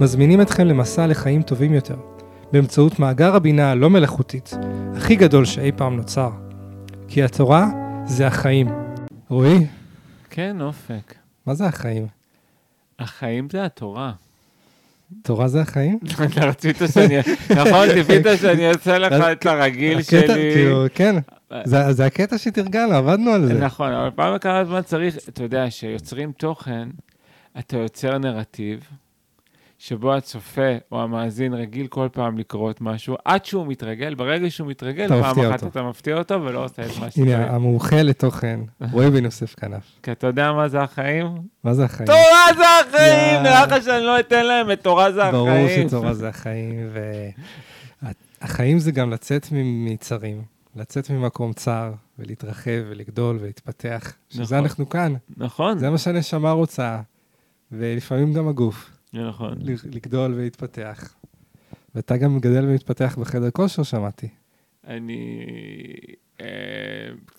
מזמינים אתכם למסע לחיים טובים יותר, באמצעות מאגר הבינה הלא מלאכותית, הכי גדול שאי פעם נוצר. כי התורה זה החיים. רועי, כן, אופק. מה זה החיים? החיים זה התורה. תורה זה החיים? אתה רצית שאני... נכון, ציפית שאני אעשה לך את הרגיל שלי. כן, זה זה הקטע שתרגלנו, עבדנו על זה. נכון, אבל פעם בכמה זמן צריך, אתה יודע, שיוצרים תוכן, אתה יוצר נרטיב, שבו הצופה או המאזין רגיל כל פעם לקרות משהו, עד שהוא מתרגל, ברגע שהוא מתרגל, פעם אחת אותו. אתה מפתיע אותו ולא עושה את מה הנה, שצריך. המומחה לתוכן, רועי בן יוסף כנף. כי אתה יודע מה זה החיים? מה זה החיים? תורה זה החיים! נראה לך שאני לא אתן להם את תורה זה ברור החיים. שתורה זה החיים, והחיים זה גם לצאת מצרים, לצאת ממקום צר, ולהתרחב, ולגדול, ולהתפתח. שזה נכון. אנחנו כאן, נכון, זה מה שהנשמה רוצה, ולפעמים גם הגוף, נכון. ל- לגדול ולהתפתח. ואתה גם גדל ומתפתח בחדר כושר, שמעתי. אני... אה,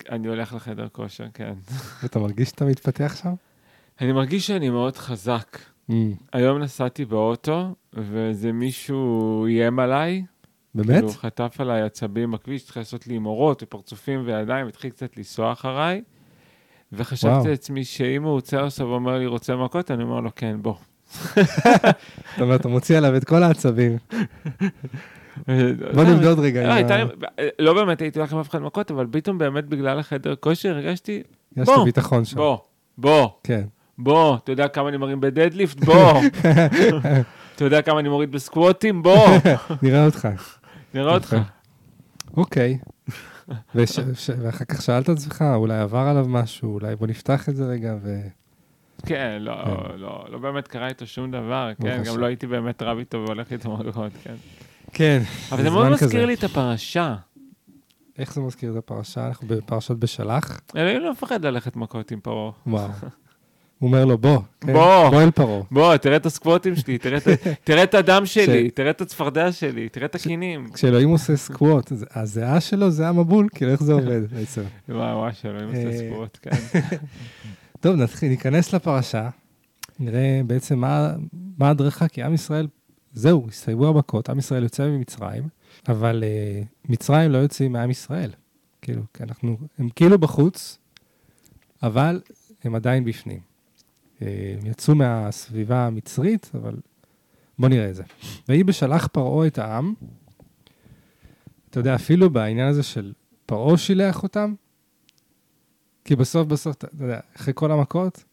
אני הולך לחדר כושר, כן. ואתה מרגיש שאתה מתפתח שם? אני מרגיש שאני מאוד חזק. היום נסעתי באוטו, ואיזה מישהו איים עליי. באמת? כאילו, חטף עליי עצבים בכביש, התחיל לעשות לי עם אורות ופרצופים וידיים, התחיל קצת לנסוע אחריי. וחשבתי. לעצמי שאם הוא עוצר עכשיו ואומר לי, רוצה מכות? אני אומר לו, כן, בוא. זאת אומרת, אתה מוציא עליו את כל העצבים. בוא נמדוד רגע. לא, עם הייתה ה- לי- לא באמת הייתי הולך עם אף אחד מכות, אבל פתאום באמת בגלל החדר כושר הרגשתי, יש בוא, שם. בוא, בוא, כן. בוא, אתה יודע כמה אני מרים בדדליפט? בוא. אתה יודע כמה אני מוריד בסקווטים? בוא. נראה אותך. נראה אותך. אוקיי. ואחר כך שאלת את עצמך, אולי עבר עליו משהו, אולי בוא נפתח את זה רגע, ו... כן, לא, כן. לא, לא באמת קרה איתו שום דבר, כן, גם. לא הייתי באמת רב איתו והולך איתו מכות, כן. כן. אבל זה מאוד מזכיר לי את הפרשה. איך זה מזכיר את הפרשה? אנחנו בפרשת בשלח? אלוהים לא מפחד ללכת מכות עם פרעה. וואו. הוא אומר לו, בוא. כן, בוא. בוא אל פרעה. בוא, תראה את הסקווטים שלי, תראה תראה את הדם שלי, תראה את הצפרדע שלי, תראה את הקינים. כשאלוהים עושה סקווט, הזיעה שלו זה המבול, כאילו איך זה עובד בעצם. וואו, וואו, שאלוהים עושה אה, סקווט, כן. טוב, נתחיל, ניכנס לפרשה, נראה בעצם מה, מה הדרכה, כי עם ישראל, זהו, הסתיימו המכות, עם ישראל יוצא ממצרים, אבל uh, מצרים לא יוצאים מעם ישראל. כאילו, אנחנו, הם כאילו בחוץ, אבל הם עדיין בפנים. Uh, הם יצאו מהסביבה המצרית, אבל בואו נראה את זה. ויהי בשלח פרעה את העם, אתה יודע, אפילו בעניין הזה של פרעה שילח אותם, כי בסוף בסוף, אתה יודע, אחרי כל המכות,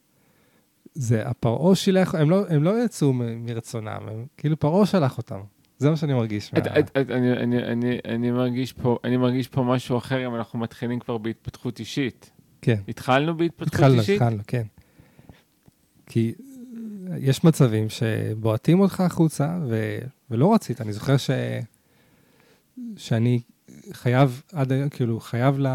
זה הפרעה שילח, הם לא, הם לא יצאו מרצונם, הם, כאילו פרעה שלח אותם. זה מה שאני מרגיש. את- מה- את- את- אני- אני- אני- אני מרגיש פה- אני מרגיש פה משהו אחר אם אנחנו מתחילים כבר בהתפתחות אישית. כן, התחלנו בהתפתחות התחלנו, אישית? התחלנו, כן. כי יש מצבים שבועטים אותך החוצה, ו, ולא רצית. אני זוכר ש, שאני חייב, עד היום, כאילו, חייב לא,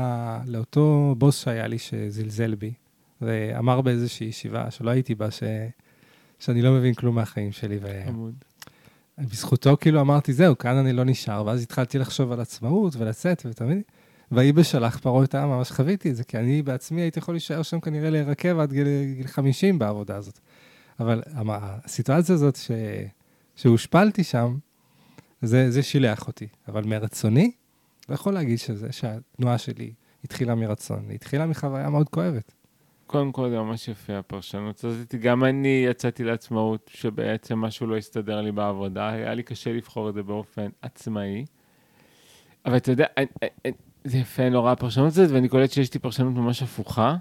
לאותו בוס שהיה לי שזלזל בי, ואמר באיזושהי ישיבה שלא הייתי בה, ש, שאני לא מבין כלום מהחיים שלי. ו... חמוד. בזכותו כאילו אמרתי, זהו, כאן אני לא נשאר, ואז התחלתי לחשוב על עצמאות ולצאת, ותמיד, ויהי בשלח פרעה את העם, ממש חוויתי את זה, כי אני בעצמי הייתי יכול להישאר שם כנראה להירקב עד גיל, גיל 50 בעבודה הזאת. אבל המ- הסיטואציה הזאת ש, שהושפלתי שם, זה, זה שילח אותי. אבל מרצוני, לא יכול להגיד שזה, שהתנועה שלי התחילה מרצון, היא התחילה מחוויה מאוד כואבת. קודם כל זה ממש יפה הפרשנות הזאת. גם אני יצאתי לעצמאות שבעצם משהו לא הסתדר לי בעבודה, היה לי קשה לבחור את זה באופן עצמאי. אבל אתה יודע, אני- אני- זה יפה נורא הפרשנות הזאת, ואני קולט שיש לי פרשנות ממש הפוכה.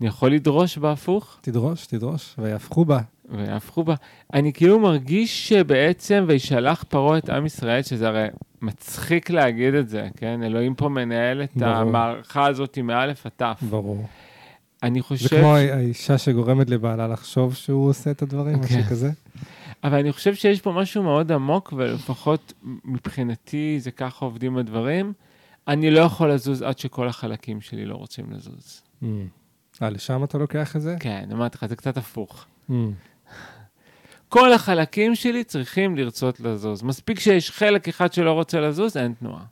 אני יכול לדרוש בהפוך, תדרוש, תדרוש, ויהפכו בה. ויהפכו בה. אני כאילו מרגיש שבעצם וישלח פרעה את עם ישראל, שזה הרי מצחיק להגיד את זה, כן? אלוהים פה מנהל את ברור. המערכה הזאת מאלף עד תף. ברור. אני זה חושב... כמו האישה שגורמת לבעלה לחשוב שהוא עושה את הדברים, משהו כן. כזה. אבל אני חושב שיש פה משהו מאוד עמוק, ולפחות מבחינתי זה ככה עובדים הדברים. אני לא יכול לזוז עד שכל החלקים שלי לא רוצים לזוז. Mm. אה, לשם אתה לוקח את זה? כן, אמרתי לך, זה קצת הפוך. Mm. כל החלקים שלי צריכים לרצות לזוז. מספיק שיש חלק אחד שלא רוצה לזוז, אין תנועה.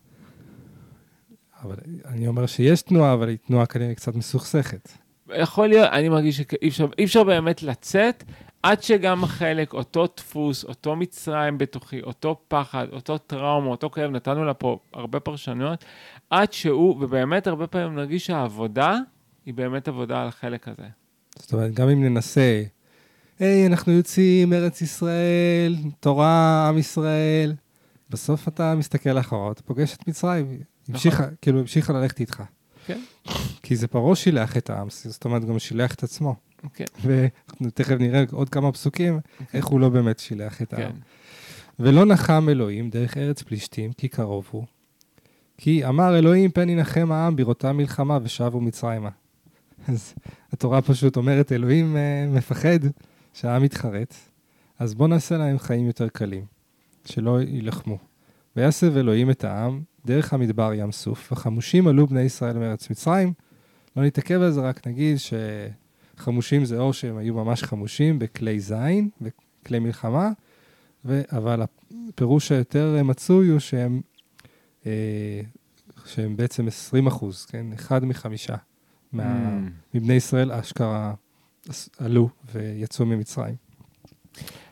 אבל אני אומר שיש תנועה, אבל היא תנועה כנראה קצת מסוכסכת. יכול להיות, אני מרגיש שאי אפשר, אפשר באמת לצאת עד שגם החלק, אותו דפוס, אותו מצרים בתוכי, אותו פחד, אותו טראומה, אותו כאב, נתנו לה פה הרבה פרשנויות, עד שהוא, ובאמת הרבה פעמים נרגיש שהעבודה היא באמת עבודה על החלק הזה. זאת אומרת, גם אם ננסה, היי, אנחנו יוצאים, ארץ ישראל, תורה, עם ישראל, בסוף אתה מסתכל אחורה, אתה פוגש את מצרים, המשיכה, כאילו, המשיכה ללכת איתך. כן. כי זה פרעה שילח את העם, זאת אומרת, גם שילח את עצמו. כן. ואנחנו תכף נראה עוד כמה פסוקים, איך הוא לא באמת שילח את העם. כן. ולא נחם אלוהים דרך ארץ פלישתים, כי קרוב הוא. כי אמר אלוהים, פן ינחם העם בראותם מלחמה ושבו מצרימה. אז התורה פשוט אומרת, אלוהים אה, מפחד שהעם יתחרט, אז בואו נעשה להם חיים יותר קלים, שלא יילחמו. ויסב אלוהים את העם דרך המדבר ים סוף, וחמושים עלו בני ישראל מארץ מצרים. לא נתעכב על זה, רק נגיד שחמושים זה אור שהם היו ממש חמושים בכלי זין, בכלי מלחמה, ו... אבל הפירוש היותר מצוי הוא שהם, אה, שהם בעצם 20 אחוז, כן? אחד מחמישה מה... Mm. מבני ישראל אשכרה עלו ויצאו ממצרים.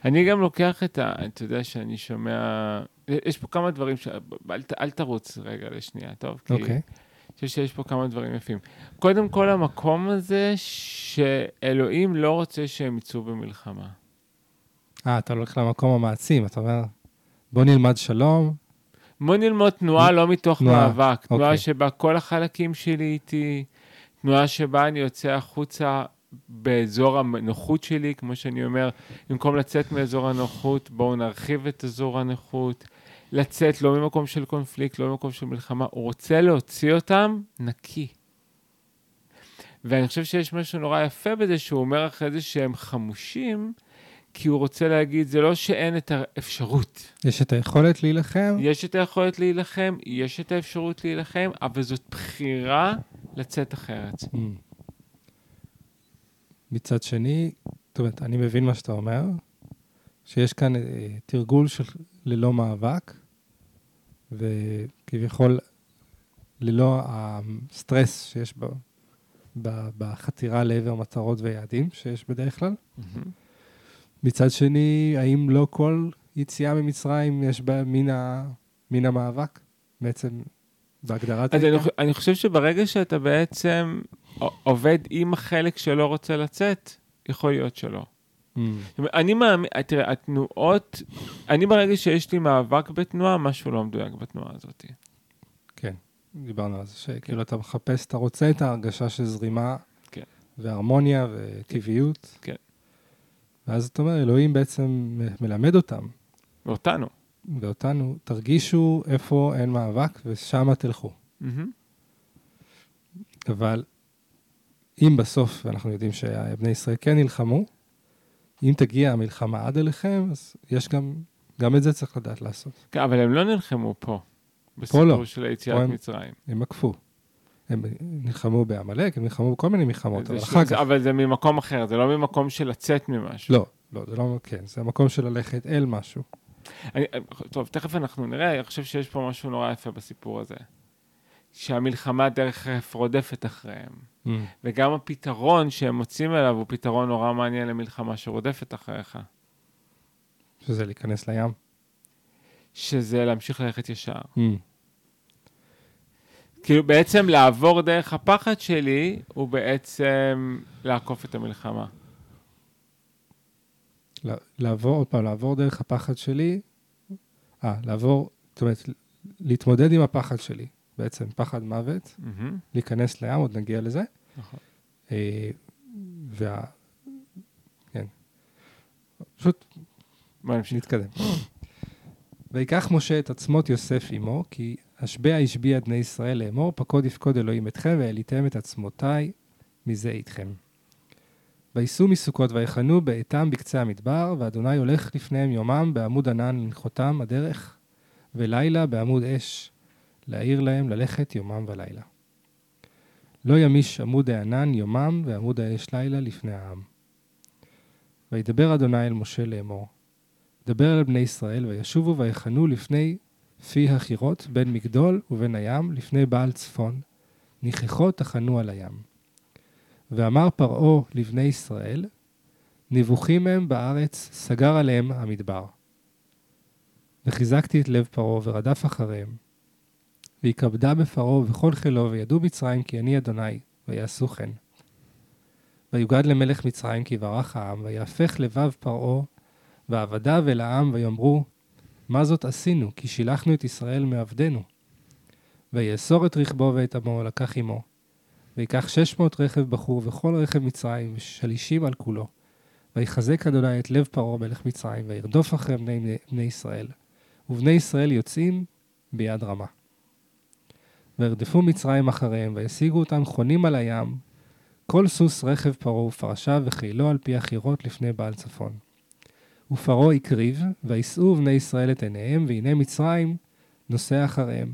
אני גם לוקח את ה... אתה יודע שאני שומע... יש פה כמה דברים ש... אל, ת- אל תרוץ רגע לשנייה, טוב? כי אוקיי. אני חושב שיש פה כמה דברים יפים. קודם כל, המקום הזה שאלוהים לא רוצה שהם יצאו במלחמה. אה, אתה הולך למקום המעצים, אתה אומר, בוא נלמד שלום. בוא נלמוד תנועה לא מתוך תנועה, מאבק, תנועה אוקיי. שבה כל החלקים שלי איתי, תנועה שבה אני יוצא החוצה באזור הנוחות שלי, כמו שאני אומר, במקום לצאת מאזור הנוחות, בואו נרחיב את אזור הנוחות, לצאת לא ממקום של קונפליקט, לא ממקום של מלחמה, הוא רוצה להוציא אותם נקי. ואני חושב שיש משהו נורא יפה בזה, שהוא אומר אחרי זה שהם חמושים, כי הוא רוצה להגיד, זה לא שאין את האפשרות. יש את היכולת להילחם, יש את היכולת להילחם, יש את האפשרות להילחם, אבל זאת בחירה לצאת אחרת. Mm. מצד שני, זאת אומרת, אני מבין מה שאתה אומר, שיש כאן אה, תרגול של ללא מאבק, וכביכול ללא הסטרס שיש ב, ב, בחתירה לעבר מטרות ויעדים שיש בדרך כלל. מצד שני, האם לא כל יציאה ממצרים יש בה מן, ה, מן המאבק? בעצם, בהגדרת... אז אני, אני חושב שברגע שאתה בעצם עובד עם החלק שלא רוצה לצאת, יכול להיות שלא. Mm. אני מאמין, תראה, התנועות, אני ברגע שיש לי מאבק בתנועה, משהו לא מדויק בתנועה הזאת. כן, דיברנו על זה, שכאילו אתה מחפש, אתה רוצה את ההרגשה של זרימה, כן. והרמוניה וטבעיות. כן. ואז אתה אומר, אלוהים בעצם מלמד אותם, ואותנו. ואותנו, תרגישו איפה אין מאבק, ושמה תלכו. מהמם. אבל אם בסוף, ואנחנו יודעים שבני ישראל כן נלחמו, אם תגיע המלחמה עד אליכם, אז יש גם, גם את זה צריך לדעת לעשות. כן, אבל הם לא נלחמו פה. פה בסיפור לא. של היציאת הם- מצרים. הם עקפו. הם נלחמו בעמלק, הם נלחמו בכל מיני מלחמות, אבל אחר זה- כך... אבל זה ממקום אחר, זה לא ממקום של לצאת ממשהו. לא, לא, זה לא, כן, זה המקום של ללכת אל משהו. אני, טוב, תכף אנחנו נראה, אני חושב שיש פה משהו נורא יפה בסיפור הזה. שהמלחמה דרך רודפת אחריהם. וגם הפתרון שהם מוצאים אליו הוא פתרון נורא מעניין למלחמה שרודפת אחריך. שזה להיכנס לים. שזה להמשיך ללכת ישר. כאילו בעצם לעבור דרך הפחד שלי, הוא בעצם לעקוף את המלחמה. לעבור, עוד פעם, לעבור דרך הפחד שלי, אה, לעבור, זאת אומרת, להתמודד עם הפחד שלי, בעצם פחד מוות, מהמם, להיכנס לים, עוד נגיע לזה. נכון. אה, וה... כן. פשוט בוא נמשיך. נתקדם. ויקח משה את עצמות יוסף עמו, כי השבע השביע בני ישראל לאמור, פקוד יפקוד אלוהים אתכם, והעליתם את עצמותיי מזה איתכם. וייסעו מסוכות ויחנו באיתם בקצה המדבר, ואדוני הולך לפניהם יומם בעמוד ענן לנחותם הדרך, ולילה בעמוד אש, להעיר להם ללכת יומם ולילה. לא ימיש עמוד הענן יומם ועמוד האש לילה לפני העם. וידבר אדוני אל משה לאמור, דבר אל בני ישראל וישובו ויחנו לפני פי החירות בין מגדול ובין הים לפני בעל צפון, ניחכות תחנו על הים. ואמר פרעה לבני ישראל, נבוכים הם בארץ, סגר עליהם המדבר. וחיזקתי את לב פרעה ורדף אחריהם. ויכבדה בפרעה ובכל חילו, וידעו מצרים כי אני אדוני, ויעשו כן. ויוגד למלך מצרים כי יברך העם, ויהפך לבב פרעה, ועבדיו אל העם, ויאמרו, מה זאת עשינו? כי שילחנו את ישראל מעבדנו. ויאסור את רכבו ואת עמו, לקח עמו. ויקח שש מאות רכב בחור וכל רכב מצרים, ושלישים על כולו. ויחזק אדוני את לב פרעה מלך מצרים, וירדוף אחרי בני, בני ישראל. ובני ישראל יוצאים ביד רמה. וירדפו מצרים אחריהם, וישיגו אותם חונים על הים, כל סוס רכב פרעה ופרשיו וחילו על פי החירות לפני בעל צפון. ופרעה הקריב, וישאו בני ישראל את עיניהם, והנה מצרים נוסע אחריהם.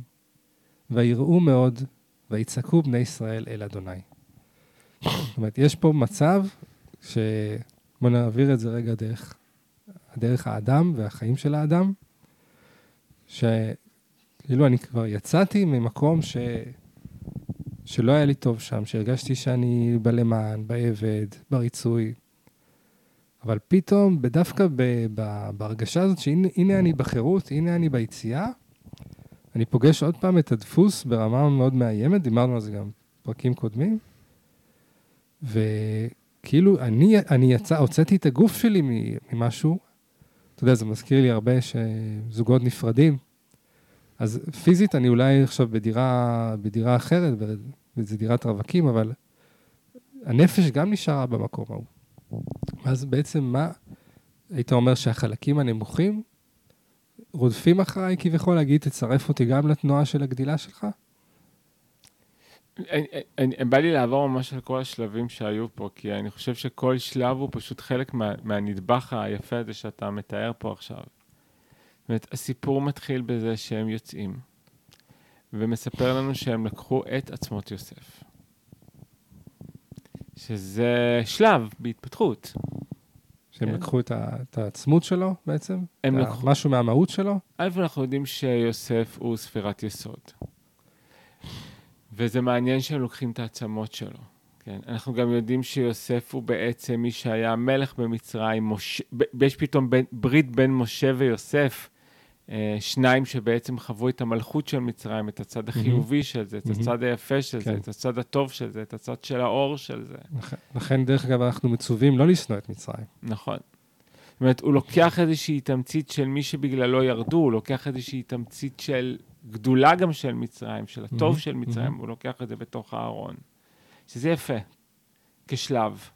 ויראו מאוד, ויצעקו בני ישראל אל אדוני. זאת אומרת, יש פה מצב ש... בואו נעביר את זה רגע דרך, דרך האדם והחיים של האדם, שכאילו אני כבר יצאתי ממקום ש... שלא היה לי טוב שם, שהרגשתי שאני בלמען, בעבד, בריצוי. אבל פתאום, דווקא בהרגשה הזאת שהנה אני בחירות, הנה אני ביציאה, אני פוגש עוד פעם את הדפוס ברמה מאוד מאיימת, דיברנו על זה גם בפרקים קודמים, וכאילו אני, אני יצא, הוצאתי את הגוף שלי ממשהו, אתה יודע, זה מזכיר לי הרבה שזוגות נפרדים, אז פיזית אני אולי עכשיו בדירה, בדירה אחרת, וזו דירת רווקים, אבל הנפש גם נשארה במקום ההוא. אז בעצם מה, היית אומר שהחלקים הנמוכים רודפים אחריי כביכול להגיד, תצרף אותי גם לתנועה של הגדילה שלך? אני, אני, בא לי לעבור ממש על כל השלבים שהיו פה, כי אני חושב שכל שלב הוא פשוט חלק מה, מהנדבך היפה הזה שאתה מתאר פה עכשיו. זאת אומרת, הסיפור מתחיל בזה שהם יוצאים, ומספר לנו שהם לקחו את עצמות יוסף. שזה שלב בהתפתחות. שהם כן. לקחו את, ה, את העצמות שלו בעצם? הם לקחו... משהו מהמהות שלו? א', אנחנו יודעים שיוסף הוא ספירת יסוד. וזה מעניין שהם לוקחים את העצמות שלו. כן, אנחנו גם יודעים שיוסף הוא בעצם מי שהיה מלך במצרים, מוש... יש פתאום בין, ברית בין משה ויוסף, שניים שבעצם חוו את המלכות של מצרים, את הצד החיובי. של זה, את. הצד היפה של כן. זה, את הצד הטוב של זה, את הצד של האור של זה. לכן, דרך אגב, אנחנו מצווים לא לשנוא את מצרים. נכון. זאת אומרת, הוא לוקח איזושהי תמצית של מי שבגללו ירדו, הוא לוקח איזושהי תמצית של גדולה גם של מצרים, של הטוב. של מצרים. הוא לוקח את זה בתוך הארון. שזה יפה, כשלב.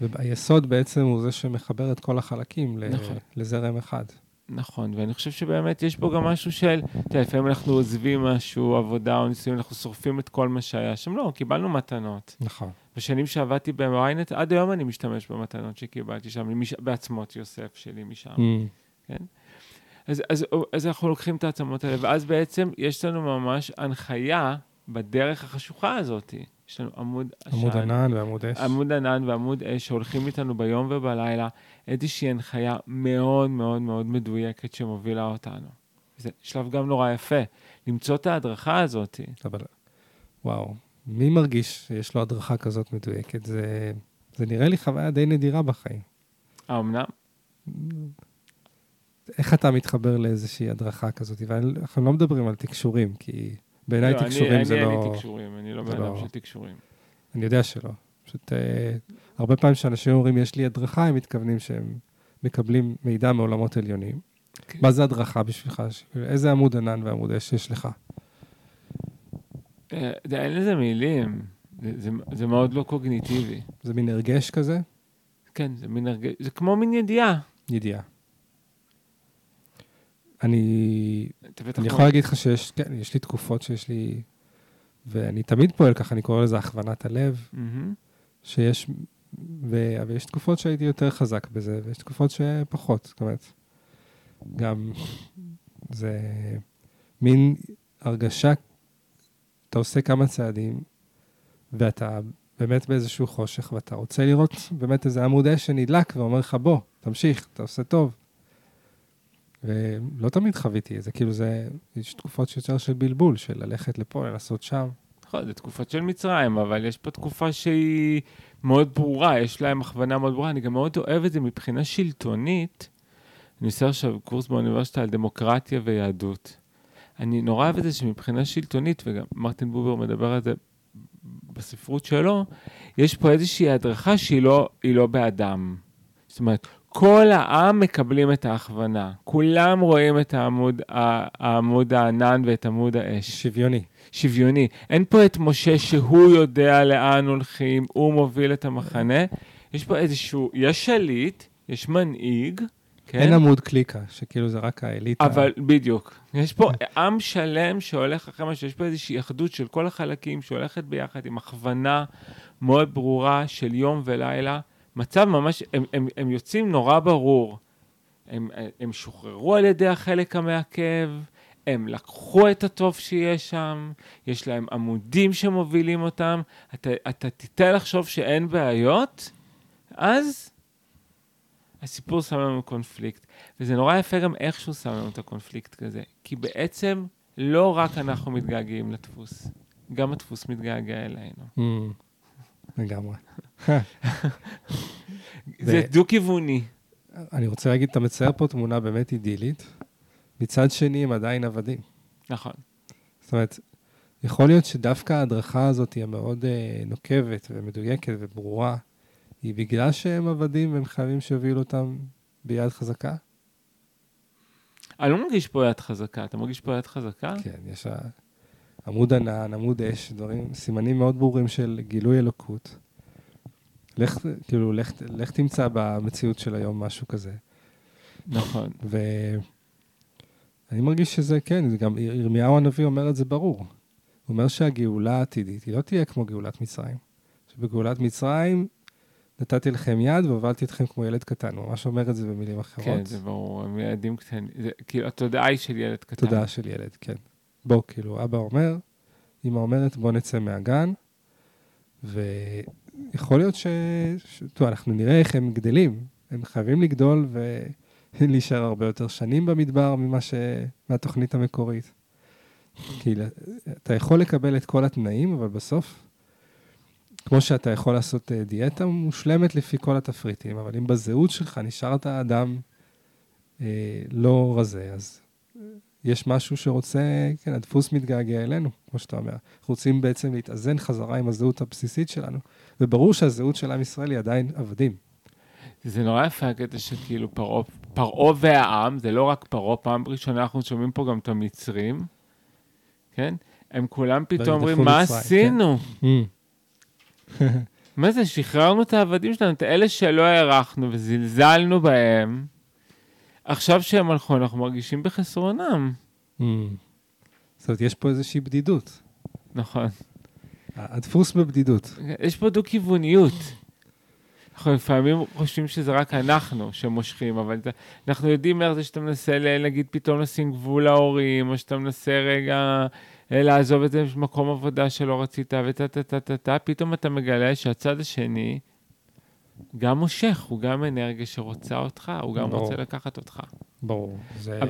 והיסוד בעצם הוא זה שמחבר את כל החלקים נכון. לזרם אחד. נכון, ואני חושב שבאמת יש פה גם משהו של, אתה יודע, לפעמים אנחנו עוזבים משהו, עבודה או ניסויים, אנחנו שורפים את כל מה שהיה שם. לא, קיבלנו מתנות. נכון. בשנים שעבדתי ב-ynet, עד היום אני משתמש במתנות שקיבלתי שם, מש... בעצמות יוסף שלי משם, mm. כן? אז, אז, אז אנחנו לוקחים את העצמות האלה, ואז בעצם יש לנו ממש הנחיה בדרך החשוכה הזאת. יש לנו עמוד עשן. עמוד ענן ועמוד אש. עמוד ענן ועמוד אש שהולכים איתנו ביום ובלילה, איזושהי הנחיה מאוד מאוד מאוד מדויקת שמובילה אותנו. זה שלב גם נורא יפה, למצוא את ההדרכה הזאת. אבל, וואו, מי מרגיש שיש לו הדרכה כזאת מדויקת? זה, זה נראה לי חוויה די נדירה בחיים. האמנם? איך אתה מתחבר לאיזושהי הדרכה כזאת? ואנחנו לא מדברים על תקשורים, כי בעיניי לא, תקשורים זה לא... אני אין לי תקשורים, אני לא בן אדם לא... של תקשורים. אני יודע שלא. פשוט אה, הרבה פעמים כשאנשים אומרים יש לי הדרכה, הם מתכוונים שהם מקבלים מידע מעולמות עליונים. Okay. מה זה הדרכה בשבילך? איזה עמוד ענן ועמוד אש יש לך? אה, אין לזה מילים, זה מאוד לא קוגניטיבי. זה מין הרגש כזה? כן, זה מין הרגש, זה כמו מין ידיעה. ידיעה. אני, אני יכול להגיד לך שיש, כן, יש לי תקופות שיש לי, ואני תמיד פועל ככה, אני קורא לזה הכוונת הלב, mm-hmm. שיש ו... אבל יש תקופות שהייתי יותר חזק בזה, ויש תקופות שפחות. זאת אומרת, גם זה מין הרגשה, אתה עושה כמה צעדים, ואתה באמת באיזשהו חושך, ואתה רוצה לראות באמת איזה עמוד אש שנדלק ואומר לך, בוא, תמשיך, אתה עושה טוב. ולא תמיד חוויתי את זה, כאילו זה, יש תקופות יותר של בלבול, של ללכת לפה, לנסות שם. נכון, זה תקופות של מצרים, אבל יש פה תקופה שהיא מאוד ברורה, יש להם הכוונה מאוד ברורה. אני גם מאוד אוהב את זה מבחינה שלטונית. אני עושה עכשיו קורס באוניברסיטה על דמוקרטיה ויהדות. אני נורא אוהב את זה שמבחינה שלטונית, וגם מרטין בובר מדבר על זה בספרות שלו, יש פה איזושהי הדרכה שהיא לא, לא באדם. זאת אומרת, כל העם מקבלים את ההכוונה. כולם רואים את העמוד, העמוד הענן ואת עמוד האש. שוויוני. שוויוני. אין פה את משה שהוא יודע לאן הולכים, הוא מוביל את המחנה. יש פה איזשהו, יש שליט, יש מנהיג, כן? אין עמוד קליקה, שכאילו זה רק האליטה. אבל בדיוק. יש פה עם שלם שהולך אחרי מה שיש פה איזושהי אחדות של כל החלקים שהולכת ביחד עם הכוונה מאוד ברורה של יום ולילה. מצב ממש, הם, הם, הם יוצאים נורא ברור. הם, הם שוחררו על ידי החלק המעכב, הם לקחו את הטוב שיש שם, יש להם עמודים שמובילים אותם, אתה, אתה תיתן לחשוב שאין בעיות, אז הסיפור שם לנו קונפליקט. וזה נורא יפה גם איך שהוא שם לנו את הקונפליקט כזה, כי בעצם לא רק אנחנו מתגעגעים לדפוס, גם הדפוס מתגעגע אלינו. Mm, לגמרי. זה דו-כיווני. אני רוצה להגיד, אתה מצייר פה תמונה באמת אידילית, מצד שני הם עדיין עבדים. נכון. זאת אומרת, יכול להיות שדווקא ההדרכה הזאת היא המאוד uh, נוקבת ומדויקת וברורה, היא בגלל שהם עבדים והם חייבים שיובילו אותם ביד חזקה? אני לא מרגיש פה יד חזקה, אתה מרגיש פה יד חזקה? כן, יש עמוד ענן, עמוד אש, דברים, סימנים מאוד ברורים של גילוי אלוקות. לך, כאילו, לך, לך תמצא במציאות של היום משהו כזה. נכון. ואני מרגיש שזה, כן, גם ירמיהו הנביא אומר את זה ברור. הוא אומר שהגאולה העתידית, היא לא תהיה כמו גאולת מצרים. שבגאולת מצרים נתתי לכם יד והובלתי אתכם כמו ילד קטן. הוא ממש אומר את זה במילים אחרות. כן, זה ברור, הם ילדים קטנים. זה כאילו, התודעה היא של ילד קטן. תודעה של ילד, כן. בוא, כאילו, אבא אומר, אמא אומרת, בוא נצא מהגן, ויכול להיות ש... ש... טוב, אנחנו נראה איך הם גדלים. הם חייבים לגדול ולהישאר הרבה יותר שנים במדבר ממה ש... מהתוכנית המקורית. כי אתה יכול לקבל את כל התנאים, אבל בסוף כמו שאתה יכול לעשות אה, דיאטה מושלמת לפי כל התפריטים, אבל אם בזהות שלך נשארת אדם אה, לא רזה, אז יש משהו שרוצה, כן, הדפוס מתגעגע אלינו, כמו שאתה אומר. אנחנו רוצים בעצם להתאזן חזרה עם הזהות הבסיסית שלנו, וברור שהזהות של עם ישראל היא עדיין עבדים. זה נורא יפה הקטע שכאילו פרעה והעם, זה לא רק פרעה, פעם ראשונה אנחנו שומעים פה גם את המצרים, כן? הם כולם פתאום אומרים, מה כן. עשינו? כן. מה זה, שחררנו את העבדים שלנו, את אלה שלא הערכנו וזלזלנו בהם. עכשיו שהם הלכו, אנחנו מרגישים בחסרונם. Mm. זאת אומרת, יש פה איזושהי בדידות. נכון. הדפוס בבדידות. יש פה דו-כיווניות. אנחנו לפעמים חושבים שזה רק אנחנו שמושכים, אבל אנחנו יודעים איך זה שאתה מנסה, נגיד, פתאום לשים גבול להורים, או שאתה מנסה רגע לעזוב את זה במקום עבודה שלא רצית, וטה טה טה טה טה, פתאום אתה מגלה שהצד השני גם מושך, הוא גם אנרגיה שרוצה אותך, הוא גם ברור. רוצה לקחת אותך. ברור, זה...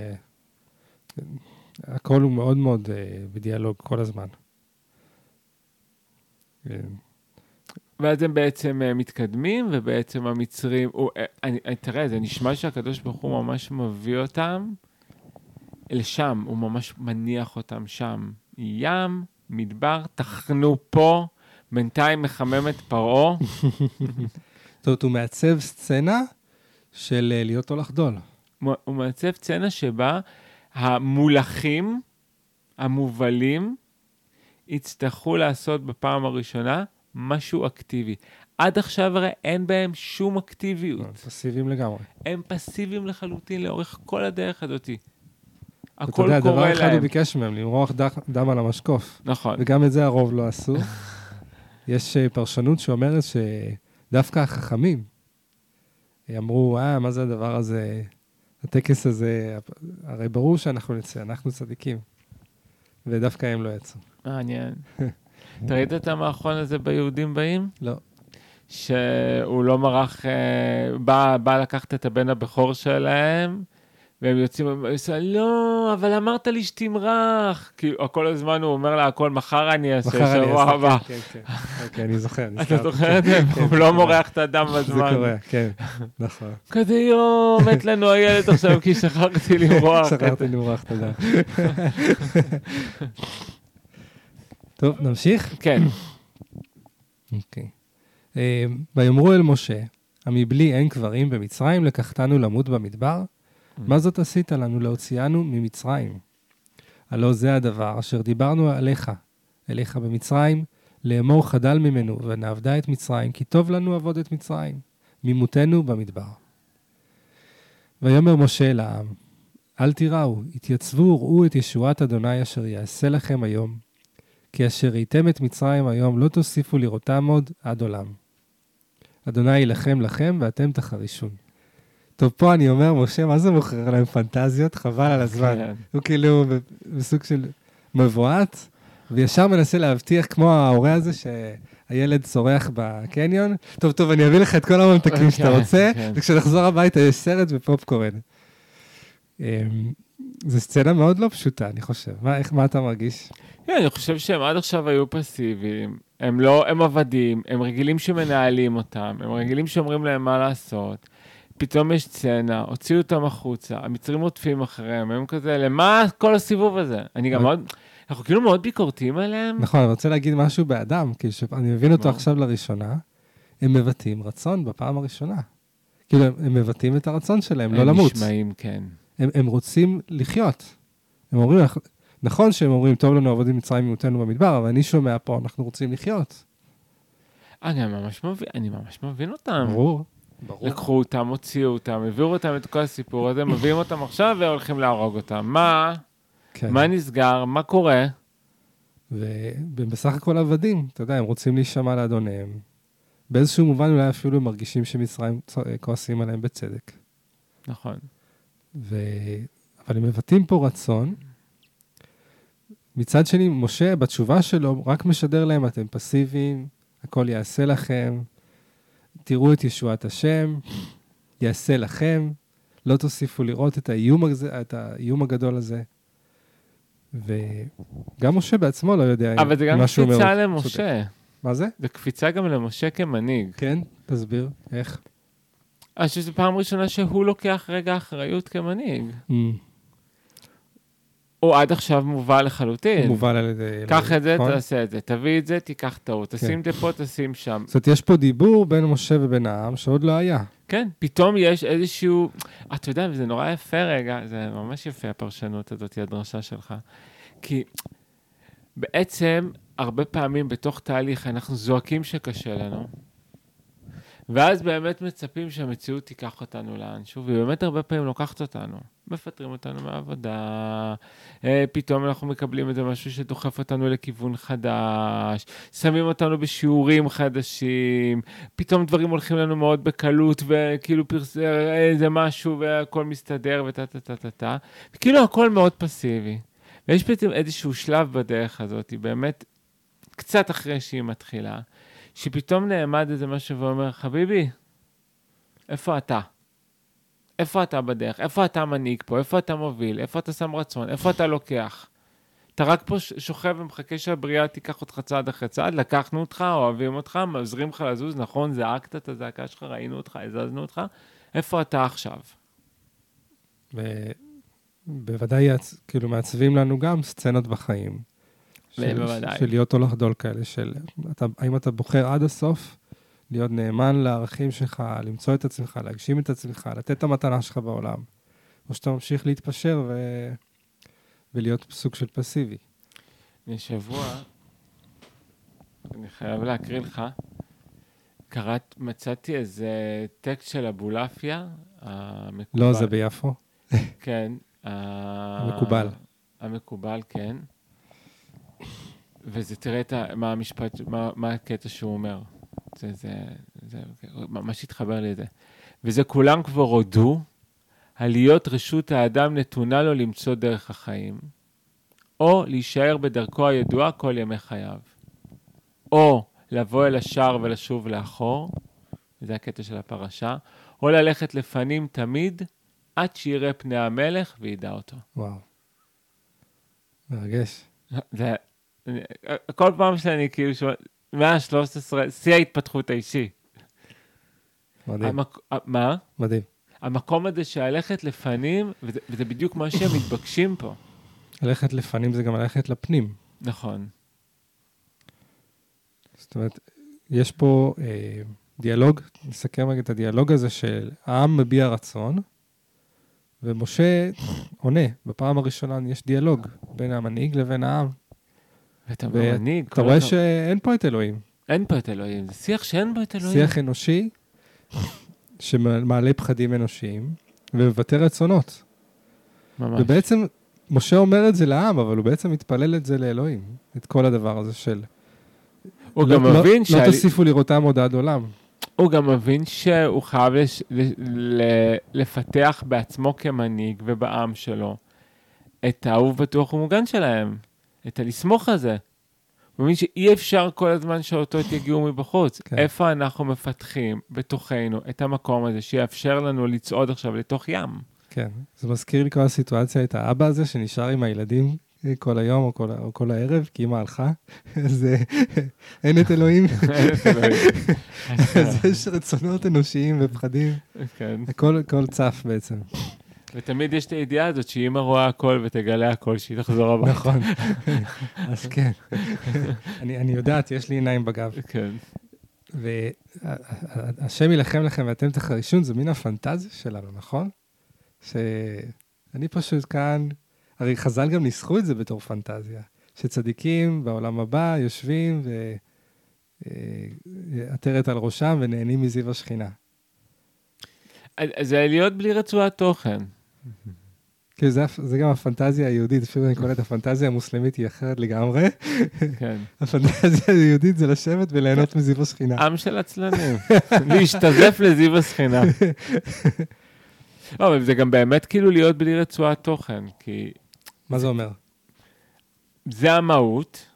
הכל הוא מאוד מאוד uh, בדיאלוג כל הזמן. ואז הם בעצם uh, מתקדמים, ובעצם המצרים, הוא, uh, אני, תראה, זה נשמע שהקדוש ברוך הוא ממש מביא אותם לשם, הוא ממש מניח אותם שם. ים, מדבר, תחנו פה, בינתיים מחמם את פרעה. זאת אומרת, הוא מעצב סצנה של אה, להיות או לחדול. הוא מעצב סצנה שבה המולכים, המובלים, יצטרכו לעשות בפעם הראשונה משהו אקטיבי. עד עכשיו הרי אין בהם שום אקטיביות. הם פסיביים לגמרי. הם פסיביים לחלוטין לאורך כל הדרך הזאתי. הכל קורה להם. אתה יודע, דבר אחד הוא ביקש מהם, למרוח דם על המשקוף. נכון. וגם את זה הרוב לא עשו. יש אה, פרשנות שאומרת דווקא החכמים אמרו, אה, מה זה הדבר הזה, הטקס הזה, הרי ברור שאנחנו נצא, אנחנו צדיקים. ודווקא הם לא יצאו. מעניין. אתה ראית את המערכון הזה ביהודים באים? לא. שהוא לא מרח, אה, בא, בא לקחת את הבן הבכור שלהם, והם יוצאים, הם עושים, לא, אבל אמרת לי שתמרח. כי כל הזמן הוא אומר לה, הכל, מחר אני אעשה, שבוע הבא. כן, כן, כן, אני זוכר. אתה זוכר את זה? הוא לא מורח את הדם בזמן. זה קורה, כן, נכון. כזה יואו, מת לנו הילד עכשיו, כי שכחתי למרוח. שכחתי למרוח, תודה. טוב, נמשיך? כן. אוקיי. ויאמרו אל משה, המבלי אין קברים במצרים, לקחתנו למות במדבר? מה זאת עשית לנו להוציאנו ממצרים? הלא זה הדבר אשר דיברנו עליך, אליך במצרים, לאמור חדל ממנו, ונעבדה את מצרים, כי טוב לנו עבוד את מצרים, ממותנו במדבר. ויאמר משה אל העם, אל תיראו, התייצבו וראו את ישועת אדוני אשר יעשה לכם היום, כי אשר ראיתם את מצרים היום, לא תוסיפו לראותם עוד עד עולם. אדוני יילחם לכם, ואתם תחרישון. טוב, פה אני אומר, משה, מה זה מוכר להם פנטזיות? חבל על הזמן. כן. הוא כאילו בסוג של מבועת, וישר מנסה להבטיח, כמו ההורה הזה, שהילד צורח בקניון. טוב, טוב, אני אביא לך את כל הממתקים שאתה כן, רוצה, כן. וכשנחזור הביתה יש סרט ופופקורן. אמ, זו סצנה מאוד לא פשוטה, אני חושב. מה, איך, מה אתה מרגיש? כן, אני חושב שהם עד עכשיו היו פסיביים. הם לא, הם עבדים, הם רגילים שמנהלים אותם, הם רגילים שאומרים להם מה לעשות. פתאום יש סצנה, הוציאו אותם החוצה, המצרים רודפים אחריהם, הם כזה, למה כל הסיבוב הזה? אני גם אבל- מאוד, אנחנו כאילו מאוד ביקורתיים עליהם. נכון, אני רוצה להגיד משהו באדם, כי אני מבין אותו? עכשיו לראשונה, הם מבטאים רצון בפעם הראשונה. כאילו, הם, הם מבטאים את הרצון שלהם, לא הם למות. נשמעים, כן. הם, הם רוצים לחיות. הם אומרים, "אנחנו- נכון שהם אומרים, טוב לנו עבוד עם מצרים ממותנו במדבר, אבל אני שומע פה, אנחנו רוצים לחיות. אני ממש מבין, אני ממש מבין אותם. ברור, ברור. לקחו אותם, הוציאו אותם, העבירו אותם את כל הסיפור הזה, מביאים אותם עכשיו והולכים להרוג אותם. מה? כן. מה נסגר? מה קורה? והם בסך הכל עבדים, אתה יודע, הם רוצים להישמע לאדוניהם. באיזשהו מובן אולי אפילו הם מרגישים שמצרים צ- כועסים עליהם בצדק. נכון. ו... אבל הם מבטאים פה רצון. מצד שני, משה בתשובה שלו רק משדר להם, אתם פסיביים, הכל יעשה לכם, תראו את ישועת השם, יעשה לכם, לא תוסיפו לראות את האיום, הזה, את האיום הגדול הזה. וגם משה בעצמו לא יודע אבל זה גם מה שהוא אומר קפיצה הוא למשה. צודק. מה זה? זה קפיצה גם למשה כמנהיג. כן, תסביר, איך? אני חושב שזו פעם ראשונה שהוא לוקח רגע אחריות כמנהיג. Mm, הוא עד עכשיו מובל לחלוטין. הוא מובל על ידי... קח את זה, נכון? תעשה את זה. תביא את זה, תיקח טעות. תשים את זה פה, תשים שם. זאת אומרת, יש פה דיבור בין משה ובין העם שעוד לא היה. כן, פתאום יש איזשהו... אתה יודע, וזה נורא יפה רגע, זה ממש יפה הפרשנות הזאת, הדרשה שלך. כי בעצם, הרבה פעמים בתוך תהליך אנחנו זועקים שקשה לנו, ואז באמת מצפים שהמציאות תיקח אותנו לאנשהו, והיא באמת הרבה פעמים לוקחת אותנו. מפטרים אותנו מהעבודה, אה, פתאום אנחנו מקבלים איזה משהו שדוחף אותנו לכיוון חדש, שמים אותנו בשיעורים חדשים, פתאום דברים הולכים לנו מאוד בקלות, וכאילו פרס... איזה משהו והכל מסתדר וטה טה טה טה טה, וכאילו הכל מאוד פסיבי. ויש פתאום איזשהו שלב בדרך הזאת, באמת קצת אחרי שהיא מתחילה, שפתאום נעמד איזה משהו ואומר, חביבי, איפה אתה? איפה אתה בדרך? איפה אתה מנהיג פה? איפה אתה מוביל? איפה אתה שם רצון? איפה אתה לוקח? אתה רק פה שוכב ומחכה שהבריאה תיקח אותך צעד אחרי צעד, לקחנו אותך, אוהבים אותך, עוזרים לך לזוז, נכון, זעקת את הזעקה שלך, ראינו אותך, הזזנו אותך, איפה אתה עכשיו? ובוודאי יעצ... כאילו מעצבים לנו גם סצנות בחיים. של, בוודאי. של להיות או לחדול כאלה, של אתה, האם אתה בוחר עד הסוף להיות נאמן לערכים שלך, למצוא את עצמך, להגשים את עצמך, לתת את המתנה שלך בעולם, או שאתה ממשיך להתפשר ו... ולהיות סוג של פסיבי. לפני שבוע, אני חייב להקריא לך, קראת, מצאתי איזה טקסט של אבולעפיה, המקובל. לא, זה ביפו. כן. המקובל. המקובל, כן. וזה, תראה את ה, מה המשפט, מה, מה הקטע שהוא אומר. זה, זה, זה ממש התחבר לזה. וזה כולם כבר הודו, על להיות רשות האדם נתונה לו למצוא דרך החיים, או להישאר בדרכו הידועה כל ימי חייו, או לבוא אל השער ולשוב לאחור, וזה הקטע של הפרשה, או ללכת לפנים תמיד, עד שיראה פני המלך וידע אותו. וואו. מרגש. זה, כל פעם שאני כאילו שומע, מאה ה-13, שיא ההתפתחות האישי. מדהים. המק... מה? מדהים. המקום הזה שהלכת לפנים, וזה, וזה בדיוק מה שהם מתבקשים פה. ללכת לפנים זה גם ללכת לפנים. נכון. זאת אומרת, יש פה אה, דיאלוג, נסכם רגע את הדיאלוג הזה של העם מביע רצון, ומשה עונה. בפעם הראשונה יש דיאלוג בין המנהיג לבין העם. ואתה מנהיג. אתה רואה שאין פה את אלוהים. אין פה את אלוהים, זה שיח שאין בו את אלוהים. שיח אנושי שמעלה פחדים אנושיים ומבטא רצונות. ממש. ובעצם משה אומר את זה לעם, אבל הוא בעצם מתפלל את זה לאלוהים. את כל הדבר הזה של... הוא לא, גם לא, מבין לא שעל- תוסיפו לראותם עוד עד עולם. הוא גם מבין שהוא חייב לש... ל... לפתח בעצמו כמנהיג ובעם שלו את האהוב בטוח ומוגן שלהם, את הלסמוך הזה. הוא מבין שאי אפשר כל הזמן שהאותות יגיעו מבחוץ. כן. איפה אנחנו מפתחים בתוכנו את המקום הזה שיאפשר לנו לצעוד עכשיו לתוך ים? כן. זה מזכיר לי כל הסיטואציה את האבא הזה שנשאר עם הילדים אה, כל היום או כל, או כל הערב, כי אמא הלכה, אז אה, אין את אלוהים. אז יש רצונות אנושיים ופחדים, כן. הכל הכל צף בעצם. ותמיד יש את הידיעה הזאת שאמא רואה הכל ותגלה הכל, שהיא תחזור הביתה. נכון. אז כן. אני אני יודעת, יש לי עיניים בגב. כן. והשם יילחם לכם ואתם תחרישון, זה מין הפנטזיה שלנו, נכון? שאני פשוט כאן, הרי חז"ל גם ניסחו את זה בתור פנטזיה, שצדיקים בעולם הבא יושבים ועטרת על ראשם ונהנים מזיו השכינה. אז זה להיות בלי רצועת תוכן. כי זה, זה גם הפנטזיה היהודית, אפילו אני קורא את הפנטזיה המוסלמית היא אחרת לגמרי. כן. הפנטזיה היהודית זה לשבת וליהנות מזיו השכינה. עם של עצלנים. להשתזף לזיו השכינה. לא, אבל זה גם באמת כאילו להיות בלי רצועת תוכן, כי מה זה אומר? זה המהות,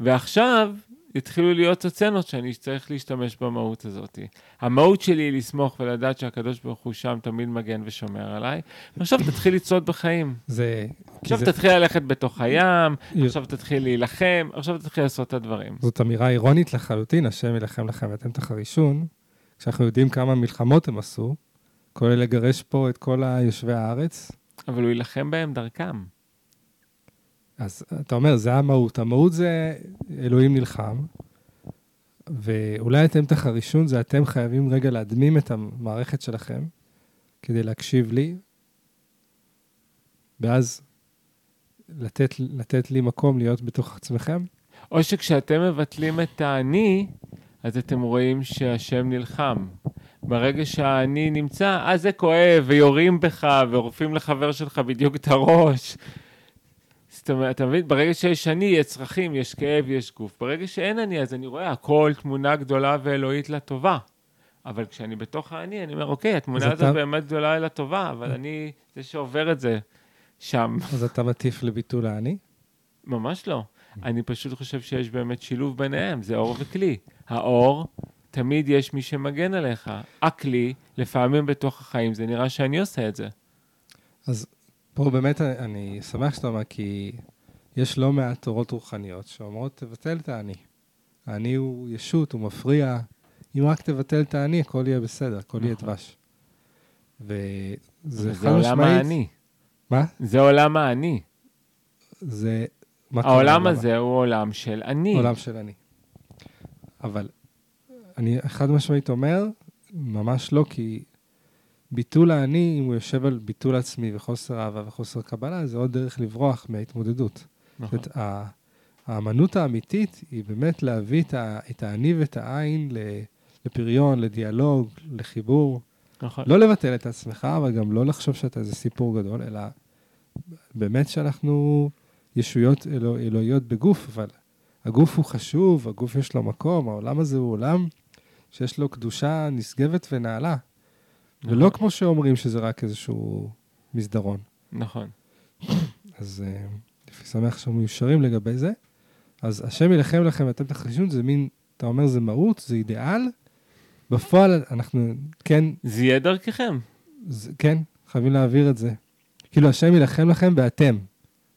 ועכשיו יתחילו להיות סצנות שאני צריך להשתמש במהות הזאת. המהות שלי היא לסמוך ולדעת שהקדוש ברוך הוא שם תמיד מגן ושומר עליי, ועכשיו תתחיל לצעוד בחיים. זה... עכשיו זה- תתחיל ללכת בתוך הים, י- עכשיו תתחיל להילחם, עכשיו תתחיל לעשות את הדברים. זאת אמירה אירונית לחלוטין, השם יילחם לכם ואתם תחרישון, כשאנחנו יודעים כמה מלחמות הם עשו, כולל לגרש פה את כל היושבי הארץ, אבל הוא יילחם בהם דרכם. אז אתה אומר, זה המהות. המהות זה אלוהים נלחם, ואולי אתם תחרישון, זה אתם חייבים רגע להדמים את המערכת שלכם כדי להקשיב לי, ואז לתת, לתת לי מקום להיות בתוך עצמכם. או שכשאתם מבטלים את האני, אז אתם רואים שהשם נלחם. ברגע שהאני נמצא, אז זה כואב, ויורים בך, ועורפים לחבר שלך בדיוק את הראש. אומרת, אתה מבין? ברגע שיש אני, יש צרכים, יש כאב, יש גוף. ברגע שאין אני, אז אני רואה הכל תמונה גדולה ואלוהית לטובה. אבל כשאני בתוך האני, אני אומר, אוקיי, התמונה הזאת אתה- באמת גדולה לטובה, אבל אני זה שעובר את זה שם. אז אתה מטיף לביטול האני? ממש לא. אני פשוט חושב שיש באמת שילוב ביניהם, זה אור וכלי. האור, תמיד יש מי שמגן עליך. הכלי, לפעמים בתוך החיים, זה נראה שאני עושה את זה. אז פה באמת אני שמח שאתה אומר, כי יש לא מעט תורות רוחניות שאומרות, תבטל את האני. האני הוא ישות, הוא מפריע. אם רק תבטל את האני, הכל יהיה בסדר, הכל יהיה נכון. דבש. וזה זה חד עולם משמעית... האני. מה? זה עולם האני. זה... העולם? הזה הוא עולם של אני. עולם של אני. אבל אני חד משמעית אומר, ממש לא, כי ביטול האני, אם הוא יושב על ביטול עצמי וחוסר אהבה וחוסר קבלה, זה עוד דרך לברוח מההתמודדות. נכון. זאת האמנות האמיתית היא באמת להביא את, ה, את האני ואת העין לפריון, לדיאלוג, לחיבור. נכון. לא לבטל את עצמך, אבל גם לא לחשוב שאתה איזה סיפור גדול, אלא באמת שאנחנו ישויות אלוה, אלוהיות בגוף, אבל הגוף הוא חשוב, הגוף יש לו מקום, העולם הזה הוא עולם שיש לו קדושה נשגבת ונעלה. ולא כמו שאומרים שזה רק איזשהו מסדרון. נכון. אז אה, לפי שמח שאנחנו מיושרים לגבי זה. אז השם יילחם לכם ואתם תחרישון, זה מין, אתה אומר זה מהות, זה אידיאל. בפועל אנחנו, כן, זה יהיה דרככם. זה, כן, חייבים להעביר את זה. כאילו, השם יילחם לכם ואתם.